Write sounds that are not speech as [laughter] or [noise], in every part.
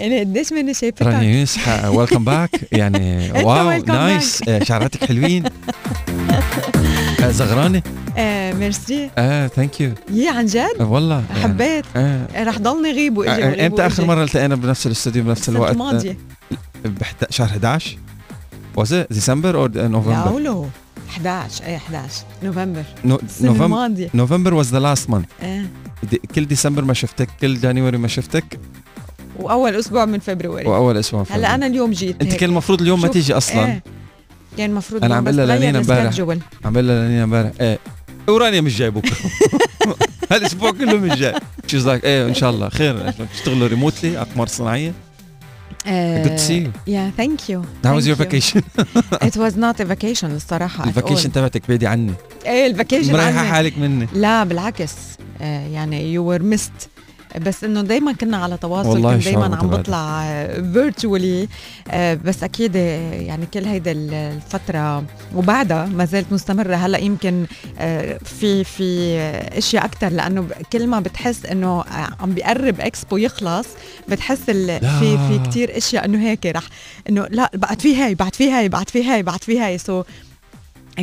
أنا قديش مني شايفتك رانيا يونس welcome back يعني wow nice آه، شعراتك حلوين. [laughs] آه، زغرانة. آه ميرسي آه thank you يي عن جد؟ والله يعني، حبيت. آه. رح ضلني غيب وإجي آه، إمتى آخر. مرة التقينا بنفس الاستوديو بنفس الوقت؟ الماضية بحت... شهر 11 was it December or لا November? ولو 11 إيه 11 November was the last month. إيه دي كل ديسمبر ما شفتك كل January ما شفتك. وأول أسبوع من فبراير. وأول أسبوع في هلا أنا اليوم جيت أنت. كان المفروض اليوم ما تيجي أصلا. إيه. كان المفروض اليوم عم لها لينا امبارح. عم بقول لها لنينا امبارح. إيه. ورانيا مش جاي بكرة. [laughs] هالأسبوع كله مش جاي. She's like إيه إن شاء الله. خير. بتشتغلوا remotely أقمار صناعية. آه، good to see you. Yeah, thank you. how was Thank your you. vacation? [laughs] It was not a vacation الصراحة. ال vacation. تبعتك بعيدي عني. إيه الفاكيشن عني. حالك مني. لا بالعكس. آه، يعني يو ور ميست بس إنه دايما كنا على تواصل دايما شعور عم. بطلع فيرتشولي بس أكيد آه، يعني كل هيدا ال- الفترة وبعدها ما زالت مستمرة هلأ يمكن آه، في في آه، أشياء أكثر لأنه كل ما بتحس إنه آه، عم بيقرب إكسبو يخلص بتحس. في في كثير أشياء إنه هيك رح إنه لا بعد في هاي بعد في هاي بعد في هاي بعد في هاي so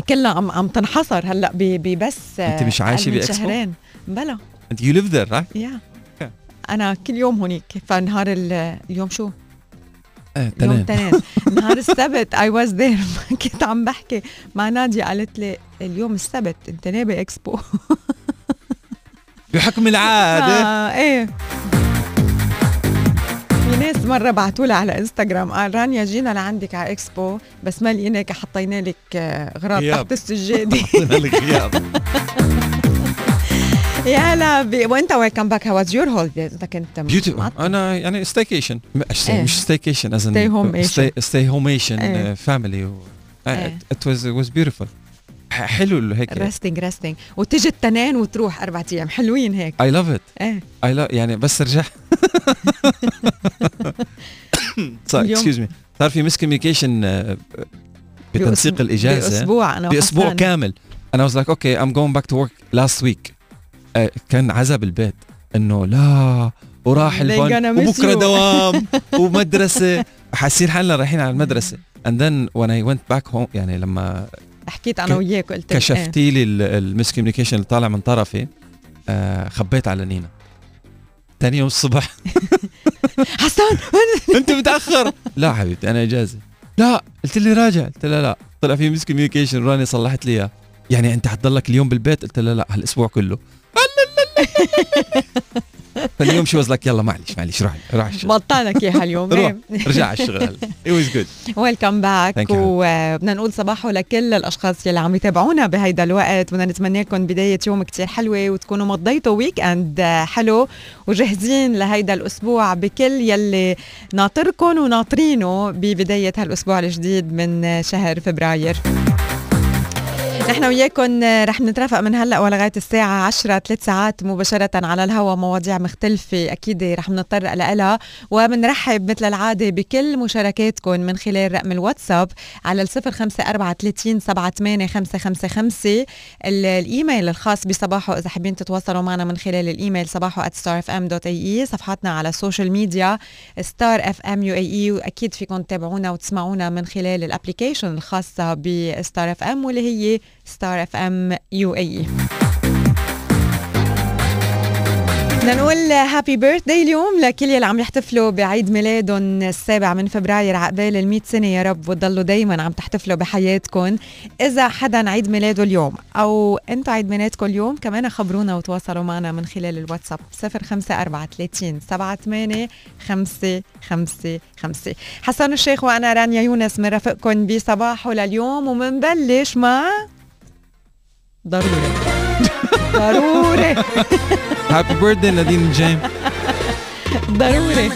كلها عم عم تنحصر هلأ ب- ببس أنت مش من بإكسبو؟ شهرين بلا أنت you live there right yeah. أنا كل يوم هونيك فنهار ال- اليوم شو؟ إيه يوم تنين تنين [laughs] نهار السبت I was there كنت عم بحكي. مع نادية قالت لي اليوم السبت انت نابي إكسبو. [laughs] بحكم العادة. آه إيه. في ناس مرة بعتوا لي على إنستغرام قال رانيا جينا لعندك على إكسبو بس ما لقيناك حطينا لك آه، غياب. تحت السجادة. [laughs] حطينا لك غياب. يا هلا وانت welcome back how your holidays انت كنت beautiful. أنا يعني staycation إيه. مش staycation is stay homation. stay homation. family. it was was beautiful حلو هيك. ريستنج ريستنج وتجي التنين وتروح أربع أيام. حلوين هيك. I love it I love يعني بس رجع. [laughs] صار اليوم- excuse me صار في miscommunication بتنسيق بأسبوع- الإجازة. بأسبوع. أنا بأسبوع. كامل. أنا was like okay I'm going back to work last week كان عذاب البيت. إنه لا وراح miss وبكرة. دوام ومدرسة. حاسين حالنا رايحين على المدرسة. And then when I went back home يعني لما حكيت أنا وياك قلت لك كشفتي لي ال miscommunication اللي طالع من طرفي آه خبيت على نينا. تاني يوم الصبح. إيه. [laughs] حسان! [laughs] أنت متأخر؟ لا حبيبتي أنا إجازة. لا قلت لي راجع. قلت لها لا. طلع في miscommunication راني صلحت لي إياه. يعني أنت حتضلك اليوم بالبيت؟ قلت لها لا هالأسبوع كله. [laughs] فاليوم شو لك يلا معلش معلش روح روح الشغل بطلك اياها اليوم [laughs] روح رجع على الشغل. It was good. welcome back. وبدنا نقول صباحو لكل الأشخاص يلي عم يتابعونا بهيدا الوقت. بدنا نتمنى لكم بداية يوم كتير حلوة وتكونوا مضيتوا weekend حلو وجاهزين لهيدا الأسبوع بكل يلي ناطركم وناطرينه ببداية هالأسبوع الجديد من شهر فبراير. [laughs] نحن وياكم رح نترافق من هلأ ولغاية الساعة 10 ثلاث ساعات مباشرة على الهواء مواضيع مختلفة أكيد رح نتطرق لها. وبنرحب مثل العادة بكل مشاركاتكم من خلال رقم الواتساب على ال 05430 78555 الإيميل الخاص بصباحو إذا حابين تتواصلوا معنا من خلال الإيميل صباحو @starfm.ae صفحاتنا على ال social media Star FM UAE وأكيد فيكم تتابعونا وتسمعونا من خلال ال application الخاصة ب Star FM واللي هي Star FM UAE بدنا نقول هابي بيرثداي اليوم لكل يلي عم يحتفلوا بعيد ميلادهم السابع من فبراير عقبال ال 100 سنة. يا رب وتضلوا دايما عم تحتفلوا بحياتكم. إذا حدا عيد ميلاده اليوم أو أنتم عيد ميلادكم اليوم كمان خبرونا وتواصلوا معنا من خلال الواتساب 05430 78 5 5 5 حسن الشيخ وأنا رانيا يونس بنرافقكم بصباحه لليوم ومنبلش مع ضروري ضروري هابي بيرثدي نادين جيم ضروري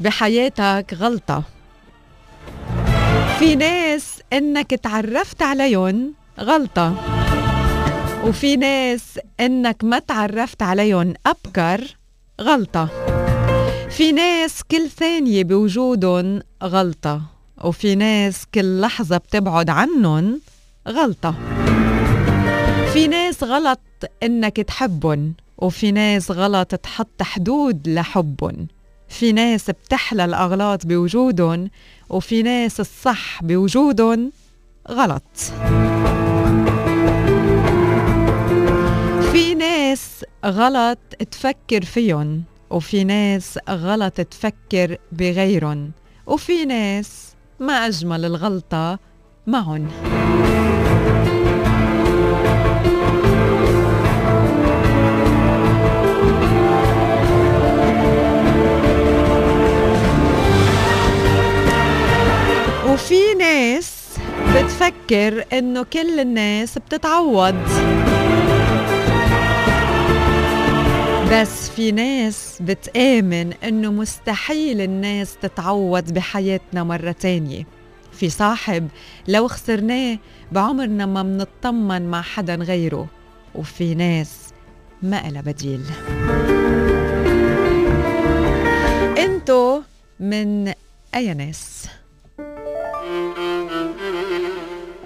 بحياتك غلطة. في ناس إنك تعرفت عليهم غلطة وفي ناس إنك ما تعرفت عليهم أبكر غلطة. في ناس كل ثانية بوجودهم غلطة وفي ناس كل لحظة بتبعد عنهم غلطة. في ناس غلط إنك تحبن وفي ناس غلط تحط حدود لحبن في ناس بتحلى الأغلاط بوجودهم وفي ناس الصح بوجودهم غلط. في ناس غلط تفكر فيهم وفي ناس غلط تفكر بغيرهم وفي ناس ما أجمل الغلطة معهم. بتفكر إنه كل الناس بتتعوض. بس في ناس بتآمن إنه مستحيل الناس تتعوض بحياتنا مرة تانية. في صاحب لو خسرناه بعمرنا ما منطمن مع حدا غيره وفي ناس ما إلها بديل. انتو من أي ناس؟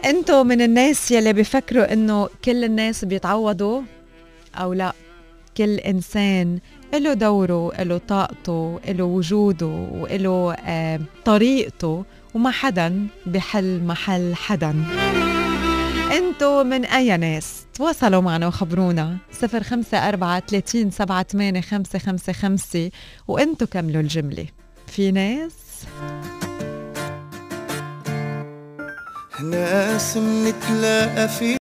انتو من الناس يلي بيفكروا انه كل الناس بيتعوضوا أو لا؟ كل انسان له دوره له طاقته له وجوده وله آه طريقته وما حدا بحل محل حدا. انتو من أي ناس؟ تواصلوا معنا وخبرونا. صفر خمسة أربعة ثلاثين سبعة ثمانية خمسة خمسة خمسة. وانتو كملوا الجملة. في ناس؟ ناس منتلاقى في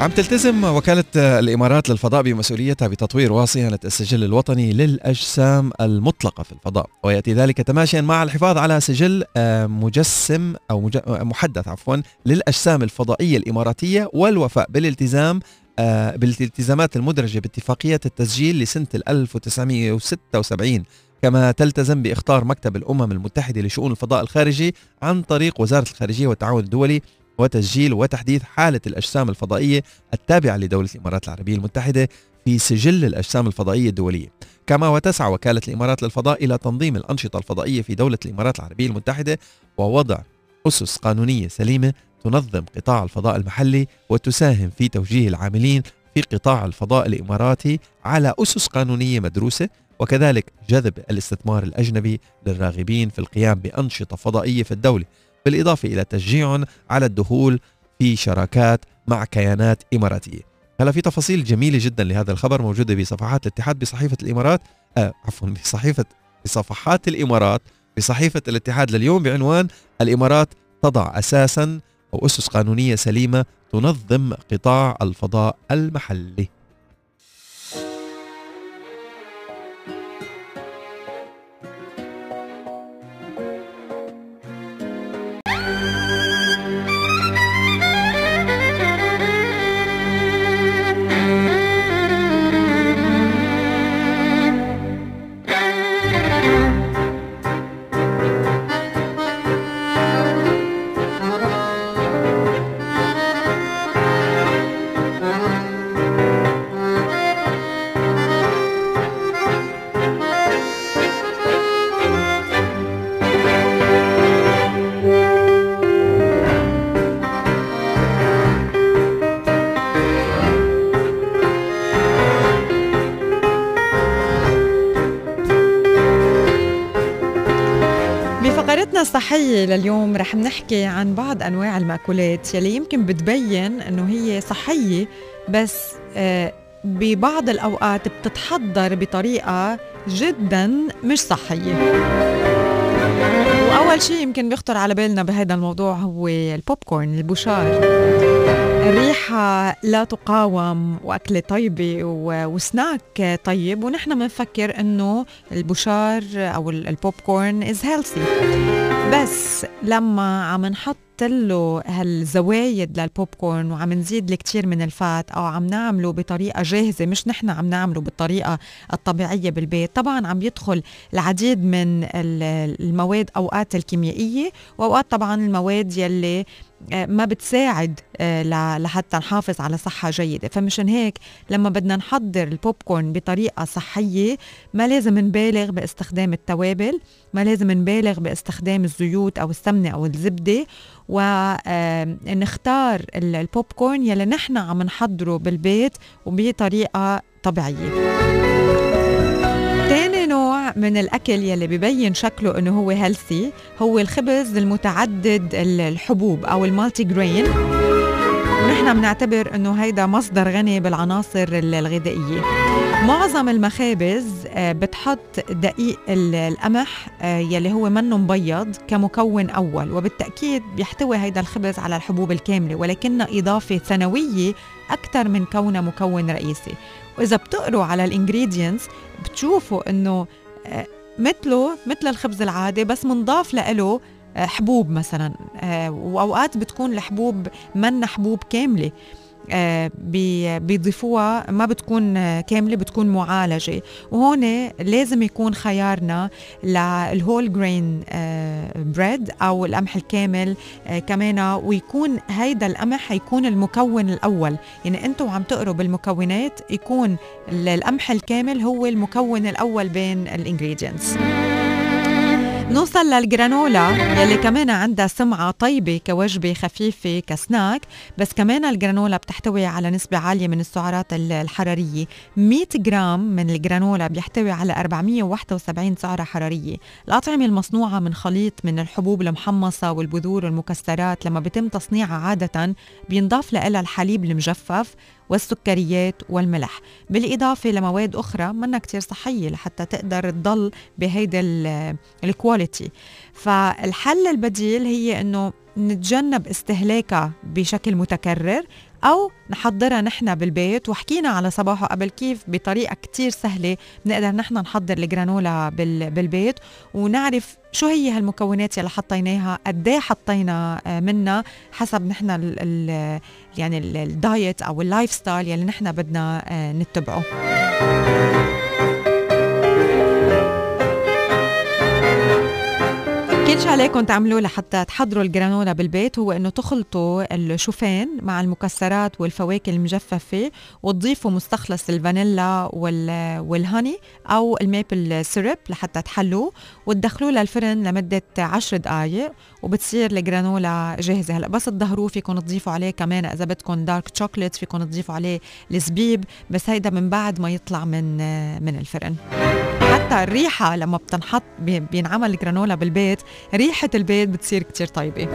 عم تلتزم وكالة الإمارات للفضاء بمسؤوليتها بتطوير وصيانة السجل الوطني للأجسام المطلقة في الفضاء. ويأتي ذلك تماشيا مع الحفاظ على سجل آه، مجسم أو آه، محدث عفوا للأجسام الفضائية الإماراتية والوفاء بالالتزام آه، بالالتزامات المدرجة باتفاقية التسجيل لسنة 1976 كما تلتزم باختار مكتب الأمم المتحدة لشؤون الفضاء الخارجي عن طريق وزارة الخارجية والتعاون الدولي وتسجيل وتحديث حالة الأجسام الفضائية التابعة لدولة الإمارات العربية المتحدة في سجل الأجسام الفضائية الدولية. كما وتسعى وكالة الإمارات للفضاء إلى تنظيم الأنشطة الفضائية في دولة الإمارات العربية المتحدة ووضع أسس قانونية سليمة تنظم قطاع الفضاء المحلي وتساهم في توجيه العاملين في قطاع الفضاء الإماراتي على أسس قانونية مدروسة وكذلك جذب الاستثمار الأجنبي للراغبين في القيام بأنشطة فضائية في الدولة. بالإضافة إلى تشجيعهم على الدخول في شراكات مع كيانات إماراتية. هلا في تفاصيل جميلة جدا لهذا الخبر موجودة بصفحات الاتحاد بصحيفة الإمارات آه عفوا بصحيفة بصفحات الإمارات بصحيفة الاتحاد لليوم بعنوان الإمارات تضع أساسا أو أسس قانونية سليمة تنظم قطاع الفضاء المحلي. بفقرتنا الصحية لليوم رح نحكي عن بعض أنواع المأكولات يلي يمكن بتبين أنه هي صحية بس آه، ببعض الأوقات بتتحضر بطريقة جدا مش صحية. وأول شيء يمكن بيخطر على بالنا بهذا الموضوع هو البوب كورن البوشار. الريحة لا تقاوم وأكلة طيبة وسناك طيب ونحن بنفكر إنه البوشار أو ال- popcorn is healthy بس لما عم نحط له هالزوايد للبوب كورن وعم نزيد الكثير من ال fat أو عم نعمله بطريقة جاهزة مش نحن عم نعمله بالطريقة الطبيعية بالبيت طبعا عم يدخل العديد من ال- المواد أوقات الكيميائية وأوقات طبعا المواد يلي ما بتساعد آه، لحتى نحافظ على صحة جيدة. فمشان هيك لما بدنا نحضر البوب كورن بطريقة صحية ما لازم نبالغ باستخدام التوابل ما لازم نبالغ باستخدام الزيوت أو السمنة أو الزبدة ونختار البوب كورن يلي نحن عم نحضره بالبيت وبطريقة طبيعية. من الأكل يلي ببين شكله إنه هو healthy هو الخبز المتعدد ال- الحبوب أو ال multigrain ونحن بنعتبر إنه هيدا مصدر غني بالعناصر ال- الغذائية. معظم المخابز آه، بتحط دقيق ال- القمح آه، يلي هو منه مبيض كمكون أول وبالتأكيد بيحتوي هيدا الخبز على الحبوب الكاملة ولكنها إضافة ثانويه أكثر من كونها مكون رئيسي. وإذا بتقروا على الانجريدينتس بتشوفوا إنه مثله مثل الخبز العادي بس منضاف له آه، حبوب مثلا. آه، وأوقات بتكون الحبوب من حبوب كاملة. آه، بيضيفوها ما بتكون كاملة بتكون معالجة. وهون لازم يكون خيارنا لل whole grain bread أو القمح الكامل آه، كمان ويكون هيدا القمح يكون المكون الأول. يعني أنتم عم تقروا بالمكونات يكون ال- القمح الكامل هو المكون الأول بين ال ingredients نوصل للجرانولا يلي كمان عندها سمعة طيبة كوجبة خفيفة كسناك بس كمان الجرانولا بتحتوي على نسبة عالية من السعرات ال- الحرارية. 100 جرام من الجرانولا بيحتوي على 471 سعرة حرارية. الأطعمة المصنوعة من خليط من الحبوب المحمصة والبذور والمكسرات لما بيتم تصنيعها عادة بينضاف لها الحليب المجفف والسكريات والملح. بالإضافة لمواد أخرى منا كتير صحية لحتى تقدر تضل بهيدا ال- ال quality فالحل البديل هي إنه نتجنب استهلاكها بشكل متكرر أو نحضرها نحن بالبيت. وحكينا على صباحو قبل كيف بطريقة كتير سهلة بنقدر نحن نحضر ال granola بال- بالبيت. ونعرف شو هي هالمكونات يلي حطيناها قد إيه حطينا آه، منها حسب نحن يعني ال- diet أو ال lifestyle يلي نحن بدنا آه، نتبعه. كل شيء عليكم تعملوه لحتى تحضروا ال granola بالبيت هو إنه تخلطوا الشوفان مع المكسرات والفواكه المجففة وتضيفوا مستخلص الفانيلا وال وال honey أو ال maple syrup لحتى تحلوه وتدخلوه للفرن لمدة 10 دقائق وبتصير ال granola جاهزة. هلأ بس تظهروه فيكم تضيفوا عليه كمان إذا بدكم dark chocolate فيكم تضيفوا عليه الزبيب بس هيدا من بعد ما يطلع من من الفرن. حتى الريحة لما بتنحط بي- بينعمل ال granola بالبيت. ريحة البيت بتصير كتير طيبة.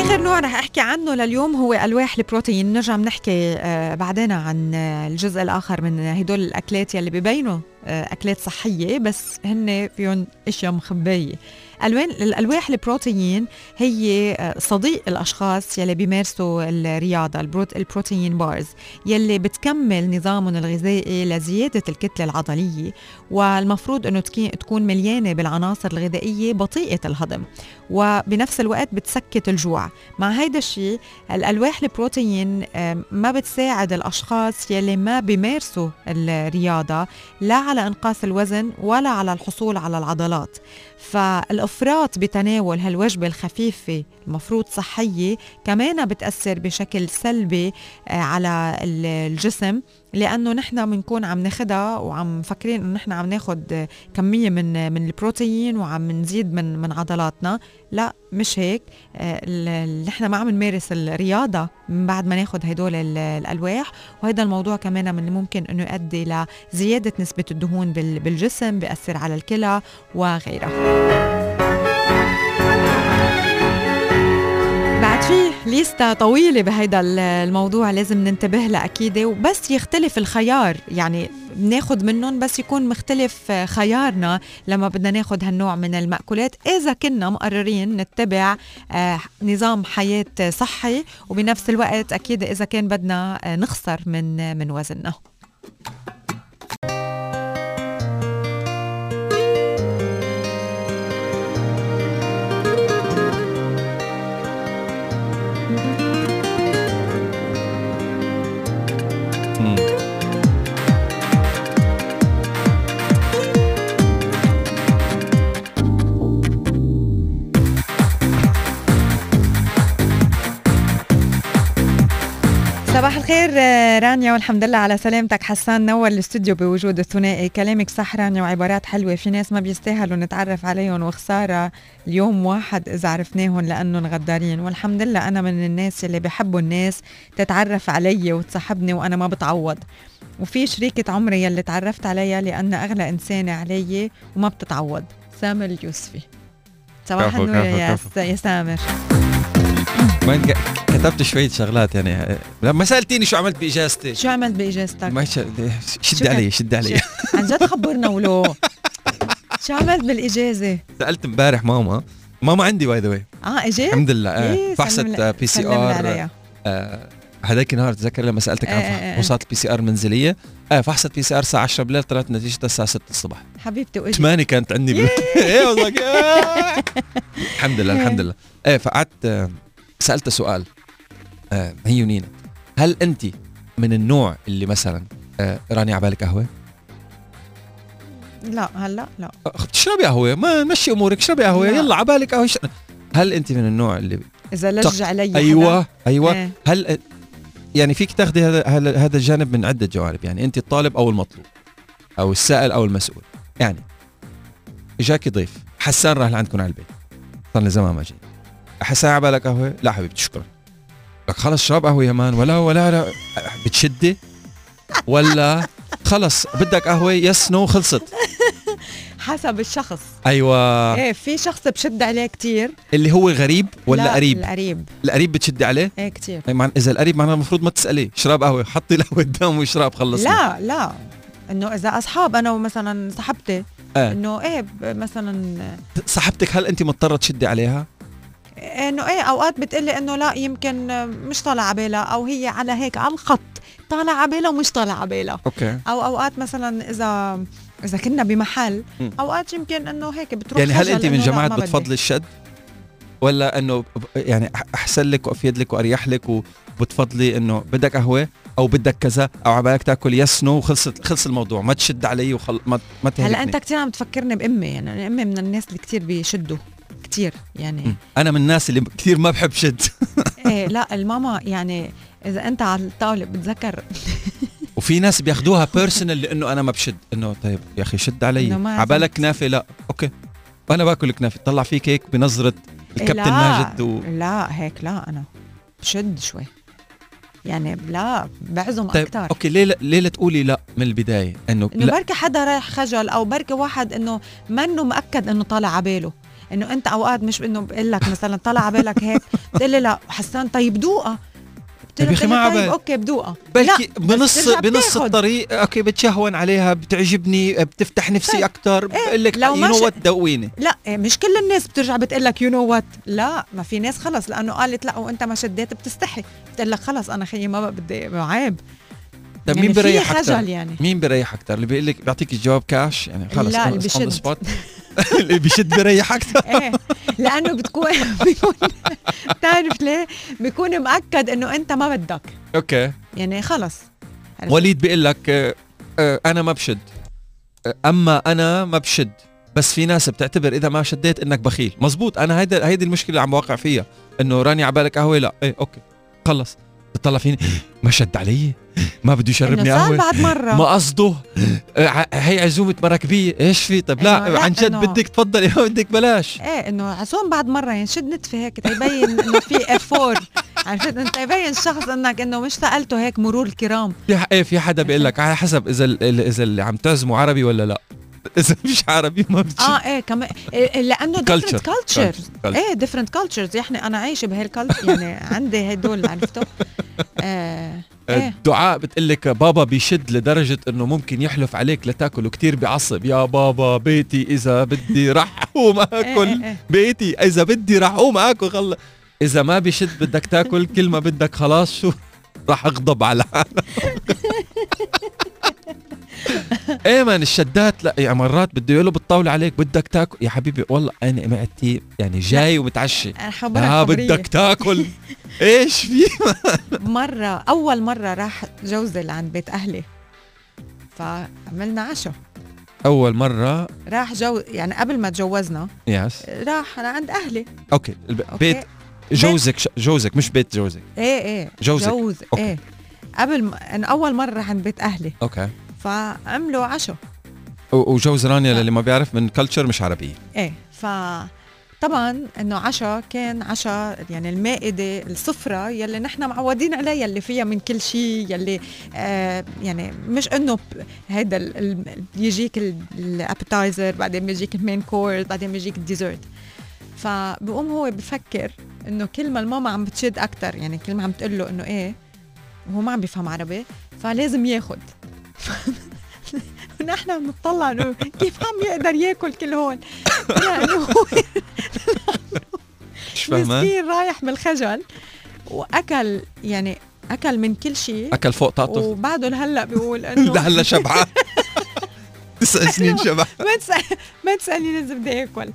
آخر نوع رح أحكي عنه لليوم هو ألواح البروتين. نرجع بنحكي آه، بعدين عن الجزء الآخر من هدول الأكلات يلي ببينوا آه، أكلات صحية بس هن فيهم أشياء مخبية. الوان الألواح البروتين هي آه، صديق الأشخاص يلي بيمارسوا الرياضة البروت ال protein bars يلي بتكمل نظامهم الغذائي لزيادة الكتلة العضلية والمفروض إنه تكون مليانة بالعناصر الغذائية بطيئة الهضم. وبنفس الوقت بتسكت الجوع. مع هيدا الشيء الألواح البروتين ما بتساعد الأشخاص يلي ما بيمارسوا الرياضة لا على إنقاص الوزن ولا على الحصول على العضلات. فالإفراط بتناول هالوجبة الخفيفة المفروض صحية كمان بتأثر بشكل سلبي آه، على ال- الجسم. لأنه نحن بنكون عم ناخدها وعم مفكرين إنه نحن عم ناخد كمية من من البروتين وعم نزيد من من عضلاتنا. لا مش هيك. آه، نحن ما عم نمارس الرياضة من بعد ما ناخد هدول ال- الألواح. وهذا الموضوع كمان من ممكن إنه يؤدي لزياده نسبة الدهون بال- بالجسم بيأثر على الكلى وغيرها. ليستا طويلة بهيدا ال- الموضوع لازم ننتبه لها أكيد وبس يختلف الخيار. يعني بناخد منهم بس يكون مختلف آه، خيارنا لما بدنا ناخد هالنوع من المأكولات. إذا كنا مقررين نتبع آه، نظام حياة صحي وبنفس الوقت أكيد إذا كان بدنا آه، نخسر من من وزننا. صباح الخير آه، رانيا والحمد لله على سلامتك. حسان نور الاستوديو بوجود الثنائي. كلامك صح رانيا وعبارات حلوة. في ناس ما بيستاهلوا نتعرف عليهم وخسارة. اليوم واحد إذا عرفناهم لأنهم غدارين. والحمد لله أنا من الناس اللي بحبوا الناس تتعرف علي وتصاحبني وأنا ما بتعوض. وفي شريكة عمري يلي تعرفت عليها لأن أغلى إنسانة علي وما بتتعوض. سامر اليوسفي. صباح النور يا سامر. ك- كتبت شوية شغلات يعني لما سألتيني شو عملت بإجازتي شو عملت بإجازتك؟ ما ش- شد علي شد علي عن جد خبرنا ولو شو عملت بالإجازة؟ سألت امبارح ماما ماما عندي by the way آه إجيت؟ الحمد لله آه. إيه، فحصت PCR. هذاك النهار تذكر لما سألتك إيه، عن إيه، إيه. فحوصات ال PCR المنزليه آه فحصت PCR الساعة 10 بالليل طلعت نتيجتها الساعة 6 الصبح حبيبتي واجي 8 كانت عندي. [laughs] إيه والله. الحمد لله الحمد لله إيه فقعدت آه، سألت سؤال آه، هي ونينا هل أنت من النوع اللي مثلا آه، راني عبالك قهوة؟ لا هلأ لا. تشربي قهوة ما مشي أمورك اشربي قهوة لا. يلا عبالك قهوة ش- هل أنت من النوع اللي إذا لج علي أيوه أيوه. إيه. هل يعني فيك تاخذي هذا هذا هذا الجانب من عدة جوانب يعني أنت الطالب أو المطلوب أو السائل أو المسؤول. يعني إجاكي ضيف حسان راح لعندكم على البيت. صار لي زمان ما جيت حسان عبالك قهوة؟ لا حبيبي شكرا. لك خلص شرب قهوة يا man ولا ولا لا بتشدي ولا خلص بدك قهوة؟ yes no خلصت. [laughs] حسب الشخص. أيوه. إيه في شخص بشد عليه كتير. اللي هو غريب ولا لا قريب؟ القريب. القريب بتشدي عليه؟ إيه كتير. طيب مع إذا القريب معناه المفروض ما تسأليه. شرب قهوة حطي القهوه قدامه ويشرب خلص لا لا. إنه إذا أصحاب أنا ومثلا صاحبتي. آه. إنه إيه مثلا صاحبتك هل انت مضطرة تشدي عليها؟ إنه إيه أوقات بتقلي إنه لا يمكن مش طالع عبالها أو هي على هيك على الخط طالع عبالها ومش طالع عبالها أوكي. أو أوقات مثلا إذا إذا كنا بمحل. أوقات يمكن إنه هيك بتروح يعني هل أنت من جماعة. بتفضلي الشد؟ ولا إنه يعني أحسن لك وأفيد لك وأريح لك وبتفضلي إنه بدك قهوة أو بدك كذا أو عبالك تاكل yes no وخلصت خلص الموضوع ما تشد علي وخل ما ما هلأ أنت كثير عم تفكرني بأمي يعني أنا أمي من الناس اللي كثير بيشدوا. كثير يعني. أنا من الناس اللي كثير ما بحب شد. [laughs] إيه لا الماما يعني إذا أنت على الطاولة بتذكر. [laughs] وفي ناس بياخدوها personal لأنه أنا ما بشد. إنه طيب يا أخي شد علي. عبالك كنافه لا. okay. وأنا باكل كنافة. طلع فيك هيك بنظرة الكابتن ماجد و... لا هيك لا أنا بشد شوي. يعني لا بعزم طيب أكثر okay ليه ليه تقولي لا من البداية إنه إنه بركي حدا رايح خجل أو بركي واحد إنه منه مأكد إنه طالع عباله. إنه أنت أوقات مش إنه بقول لك مثلا طالع عبالك هيك بتقول لي لا حسان طيب دوقها طيب يا أخي ما طيب عبال. okay بدوقها بلكي بنص بنص. الطريق. okay بتشهون عليها بتعجبني بتفتح نفسي طيب. أكثر بقول لك you know what دوقيني. لا إيه، مش كل الناس بترجع بتقول لك you know what لا ما في ناس خلص لأنه قالت لا وأنت ما شديت بتستحي. بتقول لك خلص أنا خيي ما بدي عيب طب يعني مين بريح أكثر خجل يعني. مين بريح أكثر اللي بيقول لك بيعطيك الجواب كاش يعني خلص لا، اللي spot. [laughs] [laughs] اللي بيشد بريح أكثر إيه لأنه بتكون [laughs] بيكون بتعرف ليه؟ بيكون مأكد إنه أنت ما بدك. أوكي. يعني خلص؟ وليد بيقول لك آه، آه، أنا ما بشد. آه، أما أنا ما بشد. بس في ناس بتعتبر إذا ما شديت إنك بخيل. مزبوط. أنا هيدا هيدي المشكلة اللي عم بوقع فيها. إنه راني عبالك قهوة؟ لا. إيه okay. خلص. بتطلع فيني؟ ما شد علي ما بده يشربني قهوة. بعد مرة. ما قصده. آه، هي عزومة مراكبيه إيش في؟ طب لا, لا، عن جد بدك تفضلي ما بدك بلاش. إيه إنه عزوم بعد مرة يعني شد نتفة هيك تيبين إنه في effort عرفت انت يبين الشخص إنك إنه مش سألته هيك مرور الكرام. في إيه في حدا بيقول لك على حسب إذا إذا اللي عم تعزمه عربي ولا لا. اذا مش عربي ما بتشد آه إيه كمان إيه لأنه Culture. Different culture. إيه different cultures يعني أنا عايشة بهال culture يعني عندي هدول عرفتوا؟ آه إيه. الدعاء بتقول لك بابا بيشد لدرجة إنه ممكن يحلف عليك لتاكل وكتير بيعصب يا بابا بيتي إذا بدي رح أقوم إيه آكل. إيه. إيه. بيتي إذا بدي رح أقوم آكل. خلص. إذا ما بيشد بدك تاكل كل ما بدك خلاص شو؟ رح أغضب على إيه man الشدات؟ لا يعني مرات بده يقولوا بالطاولة عليك بدك تاكل؟ يا حبيبي والله أنا معدتي يعني جاي ومتعشي. آه. بدك تاكل. [laughs] إيش في؟ مرة أول مرة راح جوزي لعند بيت أهلي. فعملنا عشاء. أول مرة؟ راح جو يعني قبل ما تجوزنا yes راح أنا عند أهلي. okay okay. بيت جوزك جوزك مش بيت جوزك. إيه إيه. جوزك. جوز Okay. إيه. قبل ما أنا أول مرة راح عند بيت أهلي. Okay. فعملوا عشاء. و- وجوز رانيا للي ما بيعرف من culture مش عربية. إيه ف طبعا إنه عشاء كان عشاء يعني المائدة السفره يلي نحن معودين عليها يلي فيها من كل شيء يلي آه يعني مش إنه ال- بيجيك ال appetizer بعدين بيجيك ال main course بعدين بيجيك ال dessert. فبقوم هو بفكر إنه كل ما الماما عم بتشد أكثر يعني كل ما عم تقول له إنه إيه وهو ما عم بيفهم عربي فلازم ياخد. [laughs] ونحن عم نطلع انه كيف عم يقدر ياكل كل هون لأنه هو [laughs] مسكين رايح بالخجل وأكل يعني أكل من كل شيء. أكل فوق طاقته. وبعده لهلأ بيقول انه [laughs] لهلأ شبعان. تسع سنين شبعان. ما تسألني اذا بدي آكل.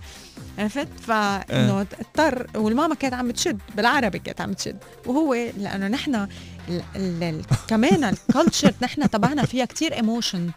عرفت؟ فانه اضطر والماما كانت عم تشد بالعربي كانت عم تشد. وهو لأنه نحن ال- ال- كمان ال culture نحن تبعنا فيها كتير emotion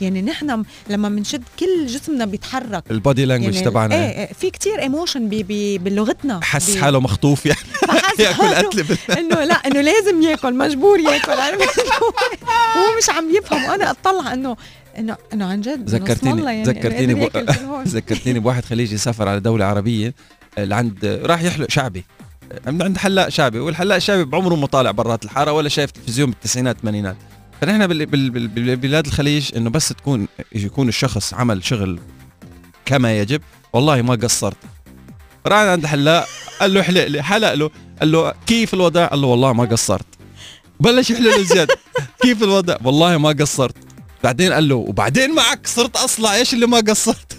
يعني نحن لما بنشد كل جسمنا بيتحرك. ال body language يعني تبعنا. إيه إيه، في كتير emotion بي بي بلغتنا. حس بي- حاله مخطوف يعني. [laughs] ياكل قتله بال- إنه لا إنه لازم ياكل مجبور ياكل. [laughs] هو مش عم يفهم. وأنا أطلع إنه انه إنه عن جد ذكرتيني- يعني ذكرتيني هون. [laughs] ذكرتيني بواحد خليجي سافر على دولة عربية لعند راح يحلق شعبي. من عند حلاق شعبي والحلاق الشعبي بعمره ما طالع برات الحارة ولا شايف تلفزيون بالتسعينات الثمانينات. فنحن ببلاد الخليج إنه بس تكون يكون الشخص عمل شغل كما يجب والله ما قصرت. راح عند الحلاق قال له احلق لي حلق له قال له كيف الوضع؟ قال له والله ما قصرت. بلش يحلق له زيادة. [laughs] كيف الوضع؟ والله ما قصرت. بعدين قال له وبعدين معك صرت أصلع إيش اللي ما قصرت؟ [laughs]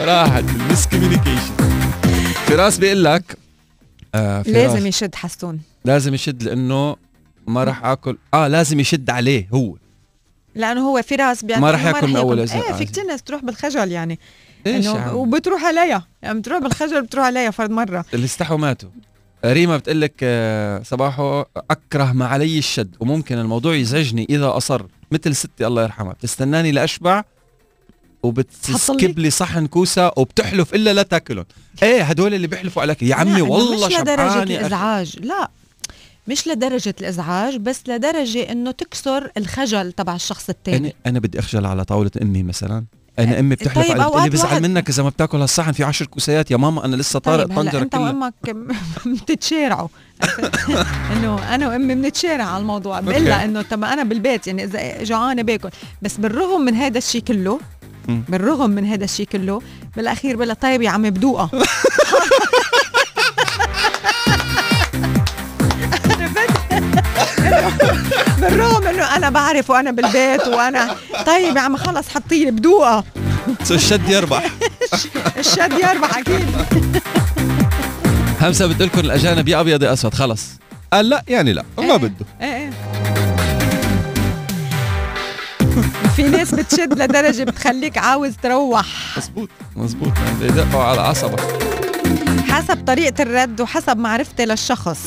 راحت المسكوميونيكيشن فراس بيقول لك آه فراس. لازم يشد حسون. لازم يشد لأنه ما راح آكل. آه لازم يشد عليه هو. لأنه هو فراس ما إنه ياكل من. إذا- إيه في كثير ناس تروح بالخجل يعني. إيش يعني وبتروح عليها يعني بتروح بالخجل بتروح عليها فرد مرة. اللي استحوا ماتوا. ريما بتقول لك آه، صباحو أكره ما علي الشد وممكن الموضوع يزعجني إذا أصر. مثل ستي الله يرحمها بتستناني لأشبع وبتسكب لي صحن كوسة وبتحلف إلا لا تاكلهم. إيه هدول اللي بيحلفوا عليك. يا عمي والله مش لدرجة. الإزعاج. لا مش لدرجة الإزعاج بس لدرجة إنه تكسر الخجل تبع الشخص التاني. أنا أنا بدي أخجل على طاولة أمي مثلا. أنا أمي بتحلف طيب، علي بتقول لي أوقات بزعل منك إذا ما بتاكل هالصحن في عشر كوسيات يا ماما أنا لسه طارق طيب طنجره أنت وامك [laughs] بتتشارعوا. [laughs] إنه أنا وأمي بنتشارع على الموضوع. بقول إنه طب أنا بالبيت يعني إذا جوعانة باكل. بس بالرغم من هذا الشيء كله. بالرغم من هذا الشيء كله بالأخير لها طيب يا عمي بدوقها [laughs] بالرغم إنه أنا بعرف وأنا بالبيت وأنا. طيب يا عم خلص حطي لي بدوقها سو الشد يربح. [laughs] الشد يربح أكيد. همسة بتقول لكم الأجانب يا أبيض يا أسود خلص. قال لا يعني لا ما إيه. بده. إيه إيه. في ناس بتشد لدرجة بتخليك عاوز تروح. مزبوط مزبوط بيدقوا على عصبك. حسب طريقة الرد وحسب معرفتي للشخص.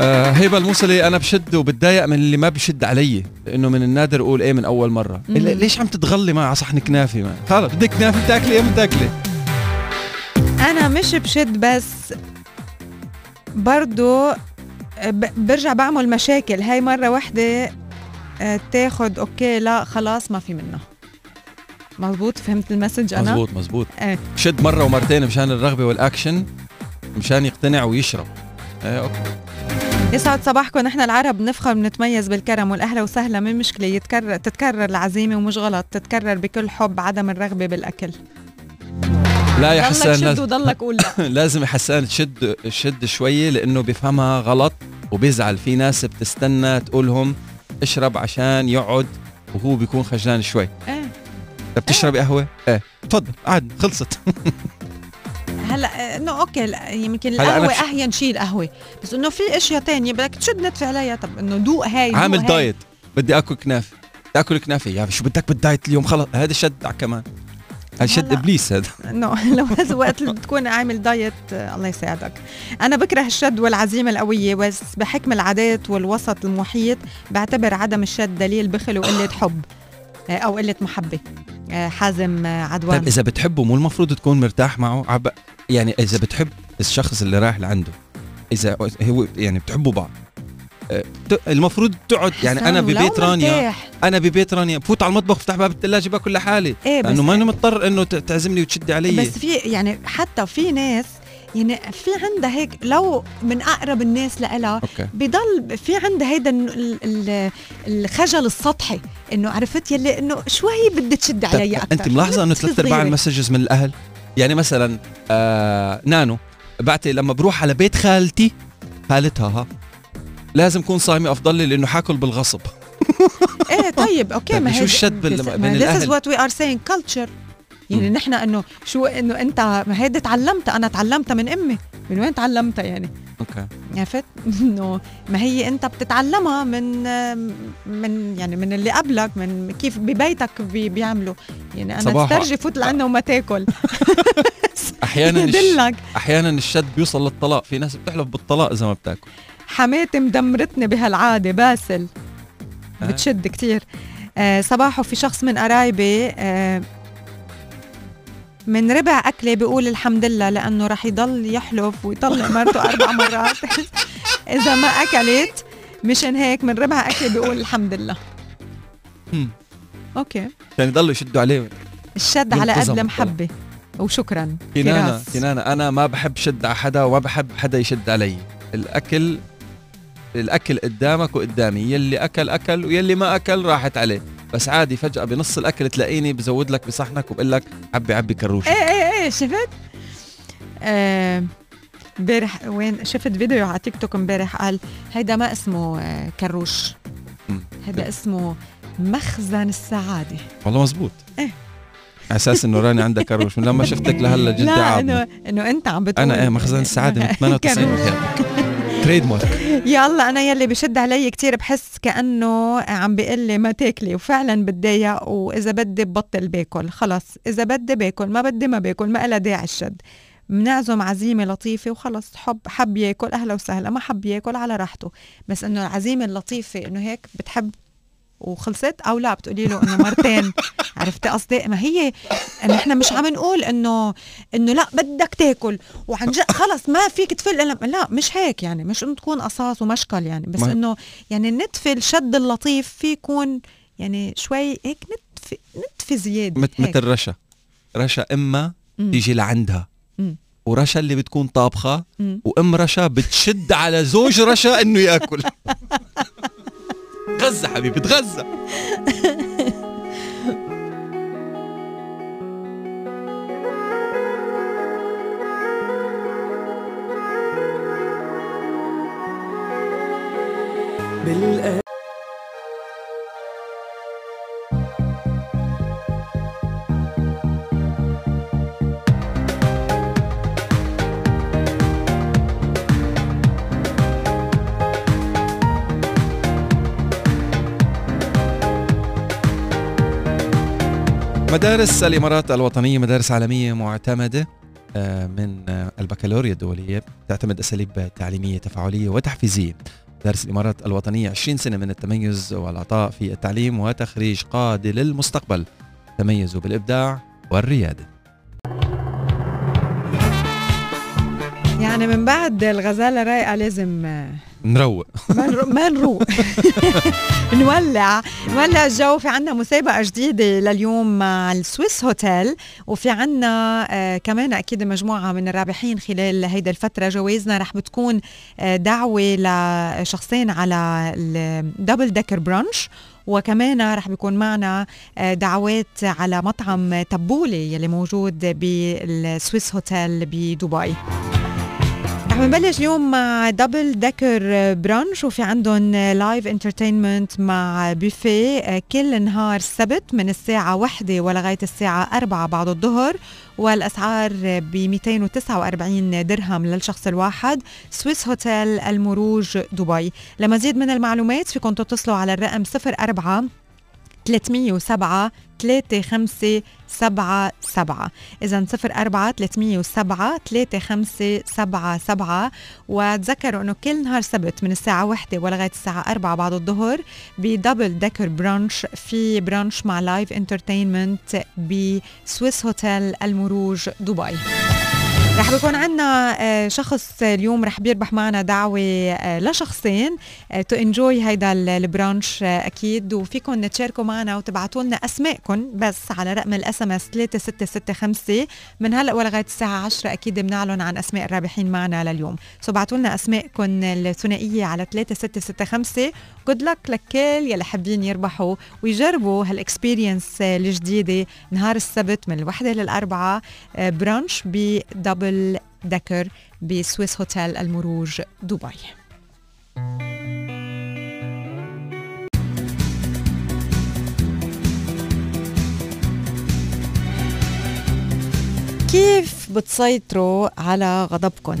آه هيبه الموصلي أنا بشد وبتضايق من اللي ما بشد علي لأنه من النادر أقول إيه من أول مرة. ليش عم تتغلي مع صحن كنافه ما خلص بدك كنافه تاكلي إيه بتاكلي أنا مش بشد بس برضو برجع بعمل مشاكل. هاي مرة واحدة آه، تاخد okay لا خلاص ما في منها مزبوط؟ فهمت ال message أنا؟ مزبوط مزبوط. إيه. شد مرة ومرتين مشان الرغبة والأكشن مشان يقتنع ويشرب. إيه أوكي. يسعد صباحكم. نحن العرب نفخر بنتميز بالكرم والاهلا وسهلا من مشكلة. يتكرر تتكرر العزيمة ومش غلط تتكرر بكل حب عدم الرغبة بالأكل. لا يا حسان شد وضلك قول لا. [laughs] لازم حسان تشد شد شوي لأنه بيفهمها غلط وبيزعل. في ناس بتستنى تقولهم اشرب عشان يقعد وهو بيكون خجلان شوي. إيه. طب بتشربي قهوة؟ إيه. تفضل عاد خلصت. [laughs] هلا آه، إنه okay يمكن القهوة أهين شيء القهوة. بس إنه في أشياء تانية بدك تشد ندفع عليها. طب إنه دوق هاي دوق عامل هاي. diet. بدي آكل كنافه بدي آكل كنافه يا شو بدك بال diet اليوم؟ خلص هذا شد على كمان. هذا شد. إبليس هذا. [laughs] إنه لو هذا وقت اللي بتكون عامل diet آه، الله يساعدك. أنا بكره الشد والعزيمة القوية بس بحكم العادات والوسط المحيط بعتبر عدم الشد دليل بخل وقله حب آه، أو قلة محبة. حازم عدوان. طيب إذا بتحبه مو المفروض تكون مرتاح معه؟ عب... يعني إذا بتحب الشخص اللي رايح لعنده إذا هو يعني بتحبوا بعض ت- المفروض تقعد يعني أنا ببيت رانيا. أنا ببيت رانيا بفوت على المطبخ بفتح باب الثلاجه باكل لحالي بس لأنه ماني مضطر إنه تعزمني وتشدي علي. بس في يعني حتى في ناس يعني في عندها هيك لو من أقرب الناس لها بضل في عندها هيدا الخجل السطحي إنه عرفت يلي إنه شوي بدي تشد طب علي أكثر انت ملاحظة إنه ثلاث أرباع ال messages من الأهل؟ يعني مثلا آه نانو بعتي لما بروح على بيت خالتي خالتها ها لازم كون صايمة أفضل لي لأنه حاكل بالغصب. [laughs] إيه طيب okay طيب ما شو هي الشد بال- this- بين ما This is what we are saying culture. يعني. نحن إنه شو إنه أنت ما هيدي تعلمتها أنا تعلمتها من أمي. من وين تعلمتها يعني؟ okay. عرفت؟ [laughs] إنه ما هي أنت بتتعلمها من من يعني من اللي قبلك من كيف ببيتك بي بيعملوا. يعني أنا صباح. تسترجي فوت لعنا وما تاكل. [laughs] أحيانا. يدلك. أحيانا الشد بيوصل للطلاق. في ناس بتحلف بالطلاق إذا ما بتاكل. حماتي مدمرتني بهالعادة باسل. آه. بتشد كتير. آه صباحه في شخص من قرايبي آه من ربع أكلة بيقول الحمد لله لأنه رح يضل يحلف ويطلع مرته أربع مرات. [laughs] إذا ما أكلت مشان هيك من ربع أكلة بيقول الحمد لله. أوكي. يعني يضلوا يشدوا عليه. الشد على قد. المحبة. وشكرا. كنانة. كنانة أنا ما بحب شد على حدا وما بحب حدا يشد علي. الأكل الأكل قدامك وقدامي. يلي أكل أكل ويلي ما أكل راحت عليه. بس عادي فجأة بنص الأكل تلاقيني بزود لك بصحنك وبقول لك عبي عبي كروش إيه إيه إيه شفت؟ آه، امبارح وين شفت فيديو على تيك توك امبارح قال هيدا ما اسمه آه، كروش. هيدا اسمه مخزن السعادة والله مزبوط إيه. على أساس إنه راني عندها كروش من لما شفتك لهلا جدي لا إنه إنه أنت عم بتقول أنا إيه مخزن السعادة من 98 [laughs] كروش. تريد مارك يلا أنا يلي بشد علي كتير بحس كأنه عم بيقول لي ما تاكلي وفعلا بتضايق وإذا بدي ببطل باكل. خلص إذا بدي باكل ما بدي ما باكل ما لها داعي الشد. بنعزم عزيمة لطيفة وخلص حب حب ياكل أهلا وسهلا ما حب ياكل على راحته. بس إنه العزيمة اللطيفة إنه هيك بتحب وخلصت؟ أو لا بتقولي له إنه مرتين. [laughs] عرفتي قصدي؟ ما هي نحن مش عم نقول إنه إنه لا بدك تاكل. وعن جد خلص ما فيك تفل. إلا- لا مش هيك يعني. مش إنه تكون قصاص ومشكل يعني. بس إنه يعني النتف الشد اللطيف. في يكون يعني شوي هيك نتف نتف زيادة مت-. مثل رشا. رشا إما. تيجي لعندها. ورشا اللي بتكون طابخة. وإم رشا بتشد على زوج رشا إنه يأكل. [laughs] تغزى حبيبي تغزى بالقلب مدارس الإمارات الوطنية مدارس عالمية معتمدة آه، من آه، البكالوريا الدولية تعتمد أساليب تعليمية تفاعلية وتحفيزية. مدارس الإمارات الوطنية 20 سنة من التميز والعطاء في التعليم وتخريج قاده للمستقبل. تميزوا بالإبداع والريادة. يعني من بعد الغزالة رايقة لازم آه، نروق. ما نرو- ما نروق. [laughs] نولع. نولع الجو. في عنا مسابقة جديدة لليوم مع السويس هوتيل. وفي عنا آه كمان أكيد مجموعة من الرابحين خلال هيدا الفترة. جوائزنا رح بتكون آه دعوة لشخصين على ال Double Decker brunch وكمان رح بيكون معنا آه، دعوات على مطعم تبولة يلي موجود بال Swissotel بدبي. رح نبلش اليوم مع Double Decker brunch وفي عندهم live entertainment مع بوفيه كل نهار السبت من الساعة واحدة ولغاية الساعة أربعة بعد الظهر والأسعار ب 249 درهم للشخص الواحد. Swissotel المروج دبي. لمزيد من المعلومات فيكم تتصلوا على الرقم 04 307 3577 إذا 04 307 3577 وتذكروا إنه كل نهار سبت من الساعة 1 ولغاية الساعة 4 بعد الظهر ب Double Decker brunch في brunch مع live entertainment ب Swissotel المروج دبي. رح بيكون عندنا آه، شخص اليوم رح بيربح معنا دعوة آه، لشخصين. to enjoy هيدا ال- ال brunch آه، أكيد. وفيكم تشاركوا معنا وتبعتوا لنا اسماءكم بس على رقم ال SMS 3665 من هلأ ولغاية الساعة 10 أكيد بنعلن عن أسماء الرابحين معنا لليوم. so بعتوا لنا اسماءكم الثنائية على 3665 good luck لكل يلي حابين يربحوا. ويجربوا هال experience الجديدة نهار السبت من الوحدة للأربعة آه، brunch ب Double Decker ب Swissotel المروج دبي كيف بتسيطروا على غضبكم؟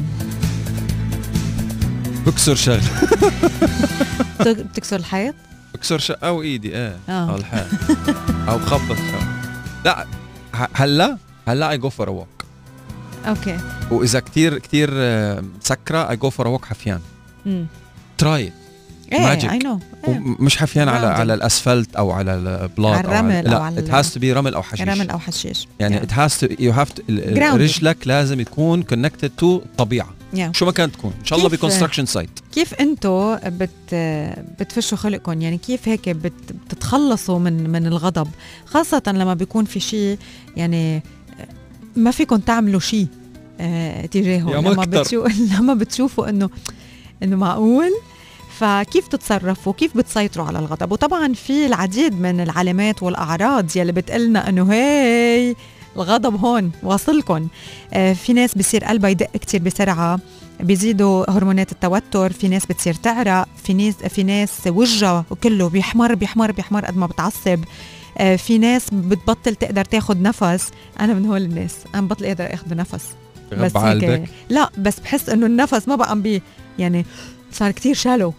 بكسر شغل. [laughs] بت- بتكسر الحيط؟ بكسر شغل. أو إيدي إيه. آه. أو الحال أو بخبط. شغل لا هلأ هلأ I go for okay. وإذا كتير آه، مسكره I go for walk حفيان. try Magic. I know ومش حفيان على. على الأسفلت أو على البلاط على الرمل لا أو على it has to be رمل أو حشيش. رمل أو حشيش. يعني you have to ال- Grounded. رجلك لازم تكون connected to الطبيعه Yeah. شو ما كانت تكون. إن شاء الله ب construction site كيف انتو بت بتفشوا خلقكم؟ يعني كيف هيك بت بتتخلصوا من من الغضب؟ خاصة لما بيكون في شيء يعني ما فيكم تعملوا شيء. آه تجاهه. يا لما مكتر. بتشو [laughs] لما بتشوفوا انه إنه معقول فكيف تتصرفوا؟ كيف بتسيطروا على الغضب؟ وطبعا في العديد من العلامات والأعراض يلي بتقلنا إنه هي الغضب هون واصلكم آه في ناس بصير قلبها يدق كتير بسرعة بيزيدوا هرمونات التوتر في ناس بتصير تعرق في ناس في ناس وجهها كله بيحمر بيحمر بيحمر قد ما بتعصب. آه، في ناس بتبطل تقدر تاخد نفس. أنا من هول الناس. أنا بطل قادر اخد نفس. بس هيك لا بس بحس إنه النفس ما بقى عم بي يعني صار كتير شالو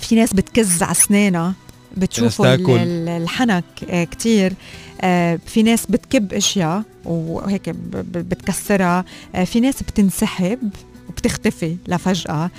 في ناس بتكز على أسنانها بتشوفوا الحنك آه، كتير. آه، في ناس بتكب أشياء وهيك بتكسرها. آه، في ناس بتنسحب وبتختفي لفجأة.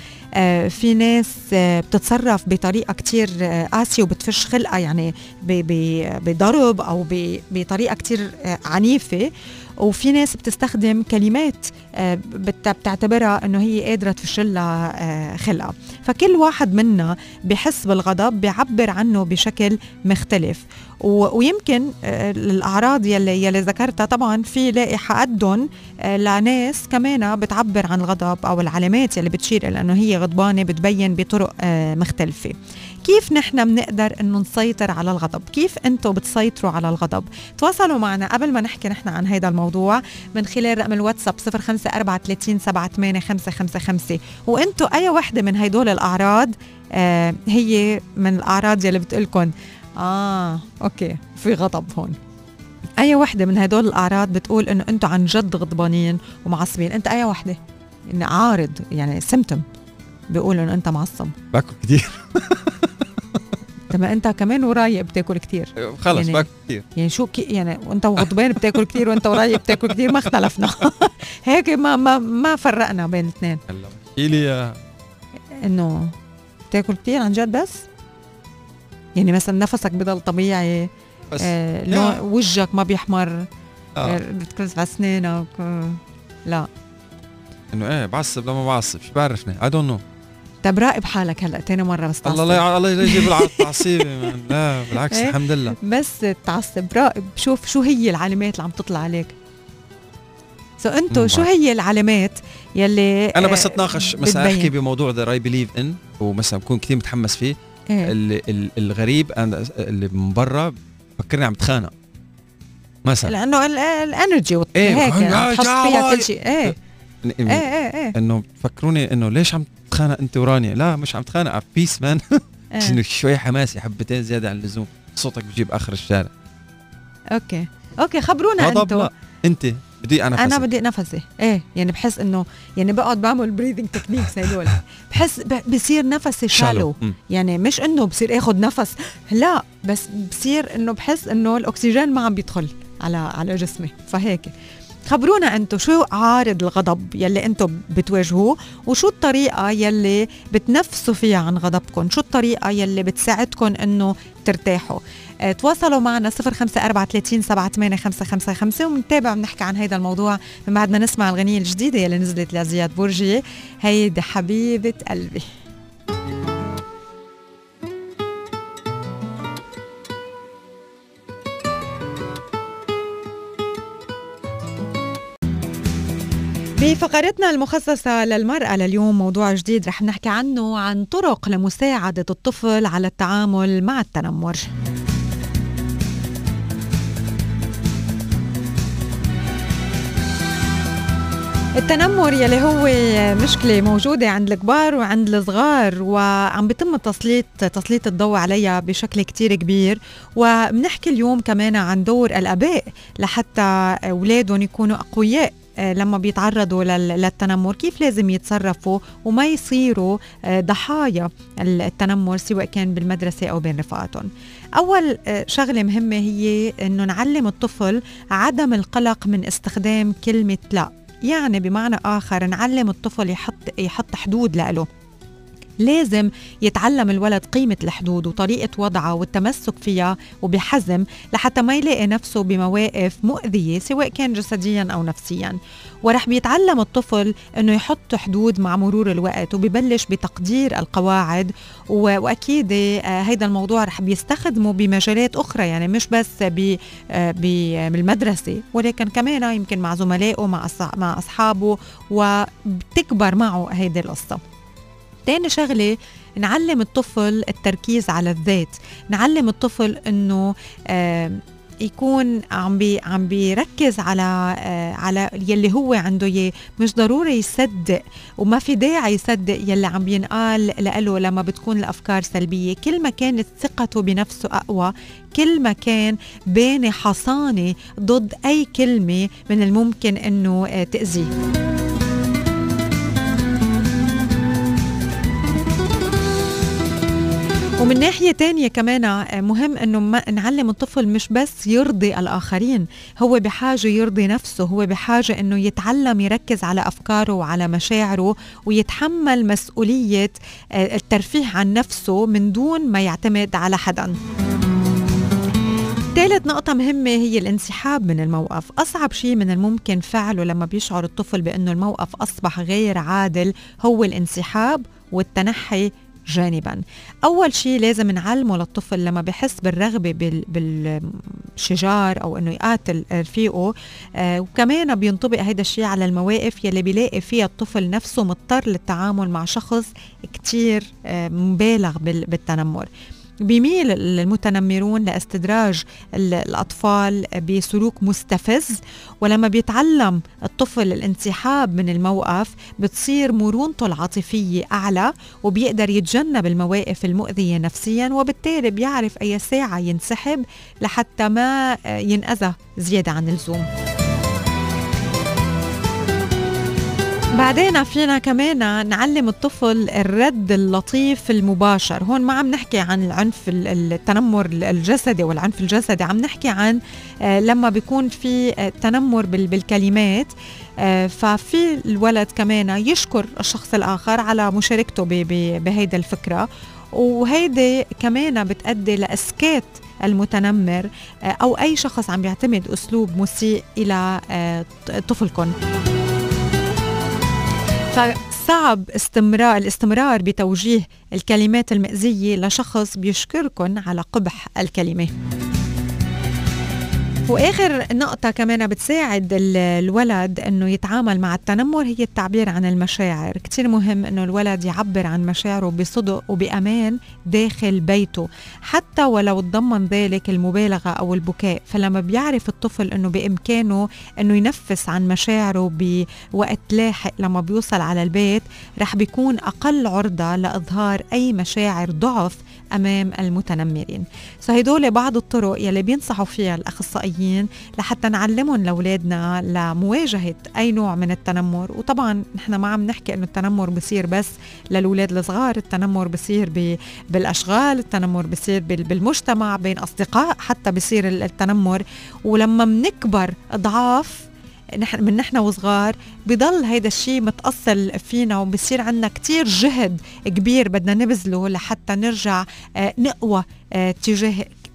في ناس بتتصرف بطريقة كتير قاسية وبتفش خلقها يعني بضرب أو بطريقة كتير عنيفة. وفي ناس بتستخدم كلمات آه، بت- بتعتبرها إنه هي قادرة تفشلها آه، خلقها. فكل واحد منا بحس بالغضب بيعبر عنه بشكل مختلف. ويمكن آه، الاعراض يلي يلي ذكرتها طبعا في لائحة قدهم آه، لناس كمان بتعبر عن الغضب أو العلامات يلي بتشير إلى إنه هي غضبانة بتبين بطرق آه، مختلفة. كيف نحن بنقدر إنه نسيطر على الغضب؟ كيف أنتم بتسيطروا على الغضب؟ تواصلوا معنا قبل ما نحكي نحن عن هذا الموضوع من خلال رقم الواتساب 0543 وأنتم أي وحدة من هدول الأعراض آه هي من الأعراض يلي بتقلكن آه okay في غضب هون. أي وحدة من هدول الأعراض بتقول إنه أنتم عن جد غضبانين ومعصبين؟ أنت أي وحدة؟ إن عارض يعني symptom بيقول إنه أنت معصب. باكل كثير طب ما أنت كمان ورايق بتاكل كتير. خلص يعني- باكل كثير يعني شو كي يعني وأنت وغضبان بتاكل كتير وأنت ورايق بتاكل كتير ما اختلفنا. [laughs] هيك ما ما ما فرقنا بين الاثنين. هلا احكي لي إنه بتاكل كتير عن جد بس؟ يعني مثلا نفسك بضل طبيعي بس آه لون. وجهك ما بيحمر آه. آه. بتكبس على اسنانك آه. لا إنه إيه بعصب لما بعصب شو بعرفني I don't know طب راقب حالك هلأ تاني مرة بس الله تعصب. لا الله لا يجيب التعصيبه [laughs] man. لا بالعكس إيه؟ الحمد لله بس تعصب راقب شوف شو هي العلامات اللي عم تطلع عليك so انتو مم، شو. هي العلامات يلي أنا بس آه، أتناقش مثلا. أحكي بموضوع that I believe in ومثلا بكون كثير متحمس فيه إيه. ال- ال- الغريب أنا- اللي من برا فكرني عم تخانق. مثلا. لأنه ال- ال energy إيه، يا عم تحط فيها. كل شيء. إيه. إيه إيه إيه إنه فكروني إنه ليش عم تتخانق أنت ورانيا؟ لا مش عم تتخانق peace man إيه. إنه شوي حماسي حبتين زيادة عن اللزوم. صوتك بجيب آخر الشارع. okay. okay خبرونا لا أنت. بدي أنا أنا بدي نفسي إيه يعني بحس إنه يعني بقعد بعمل breathing techniques هدول بحس بصير نفسي shallow يعني مش إنه بصير اخذ نفس. لا بس بصير إنه بحس إنه الأكسجين ما عم بيدخل على على جسمي. فهيك. خبرونا أنتم شو عارض الغضب يلي أنتم بتواجهوه وشو الطريقة يلي بتنفسوا فيها عن غضبكم شو الطريقة يلي بتساعدكم إنه ترتاحوا؟ تواصلوا معنا 0534 7855 ومنتابع بنحكي عن هذا الموضوع. من بعد ما نسمع الغنية الجديدة يلي نزلت لزياد بورجي هيدي حبيبة قلبي. بفقرتنا المخصصة للمرأة لليوم موضوع جديد رح نحكي عنه عن طرق لمساعدة الطفل على التعامل مع التنمر. التنمر يلي هو مشكلة موجودة عند الكبار وعند الصغار وعم بيتم تسليط تسليط الضوء عليها بشكل كتير كبير. وبنحكي اليوم كمان عن دور الآباء لحتى أولادهم يكونوا أقوياء آه، لما بيتعرضوا لل- للتنمر. كيف لازم يتصرفوا وما يصيروا آه، ضحايا التنمر سواء كان بالمدرسة أو بين رفقاتهم. أول آه، شغلة مهمة هي أنه نعلم الطفل عدم القلق من استخدام كلمة لا. يعني بمعنى آخر نعلم الطفل يحط يحط حدود له لازم يتعلم الولد قيمة الحدود وطريقة وضعها والتمسك فيها وبحزم لحتى ما يلاقي نفسه بمواقف مؤذية سواء كان جسديا أو نفسيا. ورح بيتعلم الطفل أنه يحط حدود مع مرور الوقت وبيبلش بتقدير القواعد و- وأكيد آه، هيدا الموضوع رح بيستخدمه بمجالات أخرى يعني مش بس آه، ب- بالمدرسة ولكن كمان يمكن مع زملائه مع مع أصحابه وبتكبر معه هيدي القصة. تاني شغلة نعلم الطفل التركيز على الذات. نعلم الطفل إنه يكون عم بي عم بيركز على آه على يلي هو عنده إياه. مش ضروري يصدق وما في داعي يصدق يلي عم بينقال له لما بتكون الأفكار سلبية. كل ما كانت ثقته بنفسه أقوى كل ما كان باني حصانة ضد أي كلمة من الممكن إنه آه تأذيه. ومن ناحية تانية كمان آه، مهم إنه ما نعلم الطفل مش بس يرضي الآخرين هو بحاجة يرضي نفسه هو بحاجة إنه يتعلم يركز على أفكاره وعلى مشاعره ويتحمل مسؤولية آه، الترفيه عن نفسه من دون ما يعتمد على حدا. ثالث نقطة مهمة هي الانسحاب من الموقف. أصعب شيء من الممكن فعله لما بيشعر الطفل بأنه الموقف أصبح غير عادل هو الانسحاب والتنحي جانبا. أول شيء لازم نعلمه للطفل لما بحس بالرغبة بال- بالشجار أو أنه يقاتل رفيقه آه وكمان بينطبق هذا الشيء على المواقف يلي بيلاقي فيها الطفل نفسه مضطر للتعامل مع شخص كتير آه مبالغ بال- بالتنمر. بيميل المتنمرون لاستدراج ال- الأطفال بسلوك مستفز. ولما بيتعلم الطفل الانسحاب من الموقف بتصير مرونته العاطفية أعلى وبيقدر يتجنب المواقف المؤذية نفسيا وبالتالي بيعرف أي ساعة ينسحب لحتى ما ينأذى زيادة عن اللزوم. بعدين فينا كمان نعلم الطفل الرد اللطيف المباشر. هون ما عم نحكي عن العنف ال- التنمر الجسدي والعنف الجسدي عم نحكي عن آه، لما بيكون في آه، تنمر بال- بالكلمات. آه، ففي الولد كمان يشكر الشخص الآخر على مشاركته بهيدا الفكرة. وهيدي كمان بتأدي لإسكات المتنمر أو أي شخص عم بيعتمد أسلوب مسيء إلى طفلكم فصعب استمرار الاستمرار بتوجيه الكلمات المأزية لشخص بيشكركن على قبح الكلمة. وآخر نقطة كمان بتساعد ال- الولد إنه يتعامل مع التنمر هي التعبير عن المشاعر. كتير مهم إنه الولد يعبر عن مشاعره بصدق وبأمان داخل بيته حتى ولو تضمن ذلك المبالغة أو البكاء. فلما بيعرف الطفل إنه بإمكانه إنه ينفس عن مشاعره بوقت لاحق لما بيوصل على البيت رح بيكون أقل عرضة لإظهار أي مشاعر ضعف أمام المتنمرين. فهدول بعض الطرق يلي بينصحوا فيها الأخصائيين لحتى نعلمهم لأولادنا لمواجهة أي نوع من التنمر. وطبعا نحن ما عم نحكي إنه التنمر بصير بس للأولاد الصغار التنمر بصير ب- بالأشغال التنمر بصير بال- بالمجتمع بين أصدقاء حتى بصير ال- التنمر. ولما منكبر اضعاف نحن من نحن وصغار بضل هيدا الشيء متأصل فينا وبصير عندنا كتير جهد كبير بدنا نبذله لحتى نرجع آه، نقوى آه، تجاه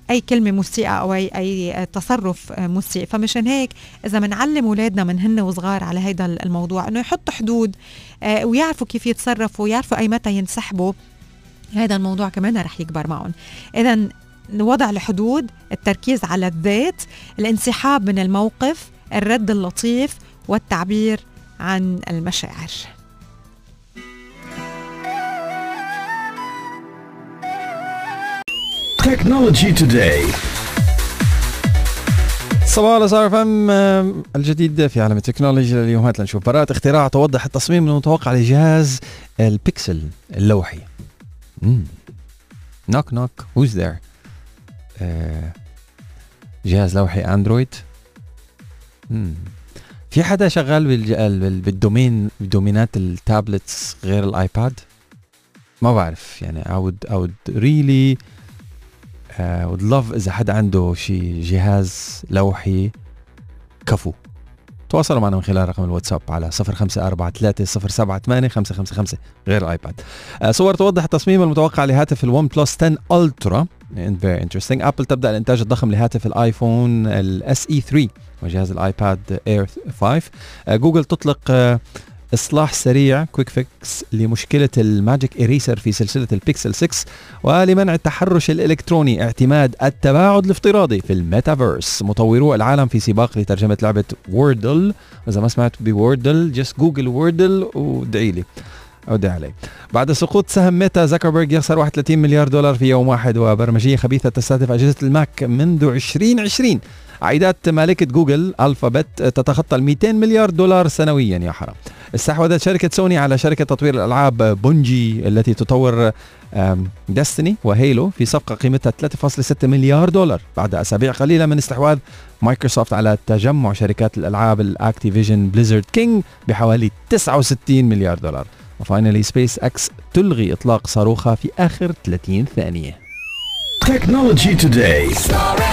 أي كلمة مسيئه أو اي أي تصرف آه، مسيء فمشان هيك إذا بنعلم أولادنا من هن وصغار على هيدا الموضوع إنه يحطوا حدود ويعرفوا كيف يتصرفوا ويعرفوا أي متى ينسحبوا هذا الموضوع كمان رح يكبر معهم. اذا وضع الحدود التركيز على الذات الانسحاب من الموقف الرد اللطيف والتعبير عن المشاعر. Technology Today. صباحو على Star FM الجديد في عالم التكنولوجيا اليوم. هات لنشوف براءة اختراع توضح التصميم المتوقع لجهاز البيكسل اللوحي. knock knock who's there? آه، جهاز لوحي Android في حدا شغال بالدومين بدومينات التابلتس غير الآيباد؟ ما بعرف يعني I would, I would really uh, would love إذا حدا عنده شي جهاز لوحي كفو. تواصلوا معنا من خلال رقم الواتساب على 0543 غير ال iPad. آه، صور توضح التصميم المتوقع لهاتف ال OnePlus 10 Ultra very interesting. Apple تبدأ الإنتاج الضخم لهاتف ال iPhone ال SE 3 وجهاز ال iPad Air 5 آه، جوجل تطلق آه، إصلاح سريع quick fix لمشكلة ال Magic Eraser في سلسلة البيكسل 6 ولمنع التحرش الإلكتروني اعتماد التباعد الافتراضي في الميتافيرس. مطورو العالم في سباق لترجمة لعبة Wordle. واذا ما سمعت ب Wordle just Google Wordle وادعي لي. أو ادعي علي. بعد سقوط سهم Meta زكربرج يخسر 31 مليار دولار في يوم واحد وبرمجية خبيثة تستهدف أجهزة ال Mac منذ 2020 عائدات مالكة Google Alphabet تتخطى ال 200 مليار دولار سنويا يا حرام استحوذت شركة سوني على شركة تطوير الألعاب Bungie التي تطور Destiny و Halo في صفقة قيمتها 3.6 مليار دولار بعد أسابيع قليلة من استحواذ مايكروسوفت على تجمع شركات الألعاب ال Activision Blizzard King بحوالي 69 مليار دولار و finally SpaceX تلغي إطلاق صاروخها في آخر 30 ثانية. Star FM.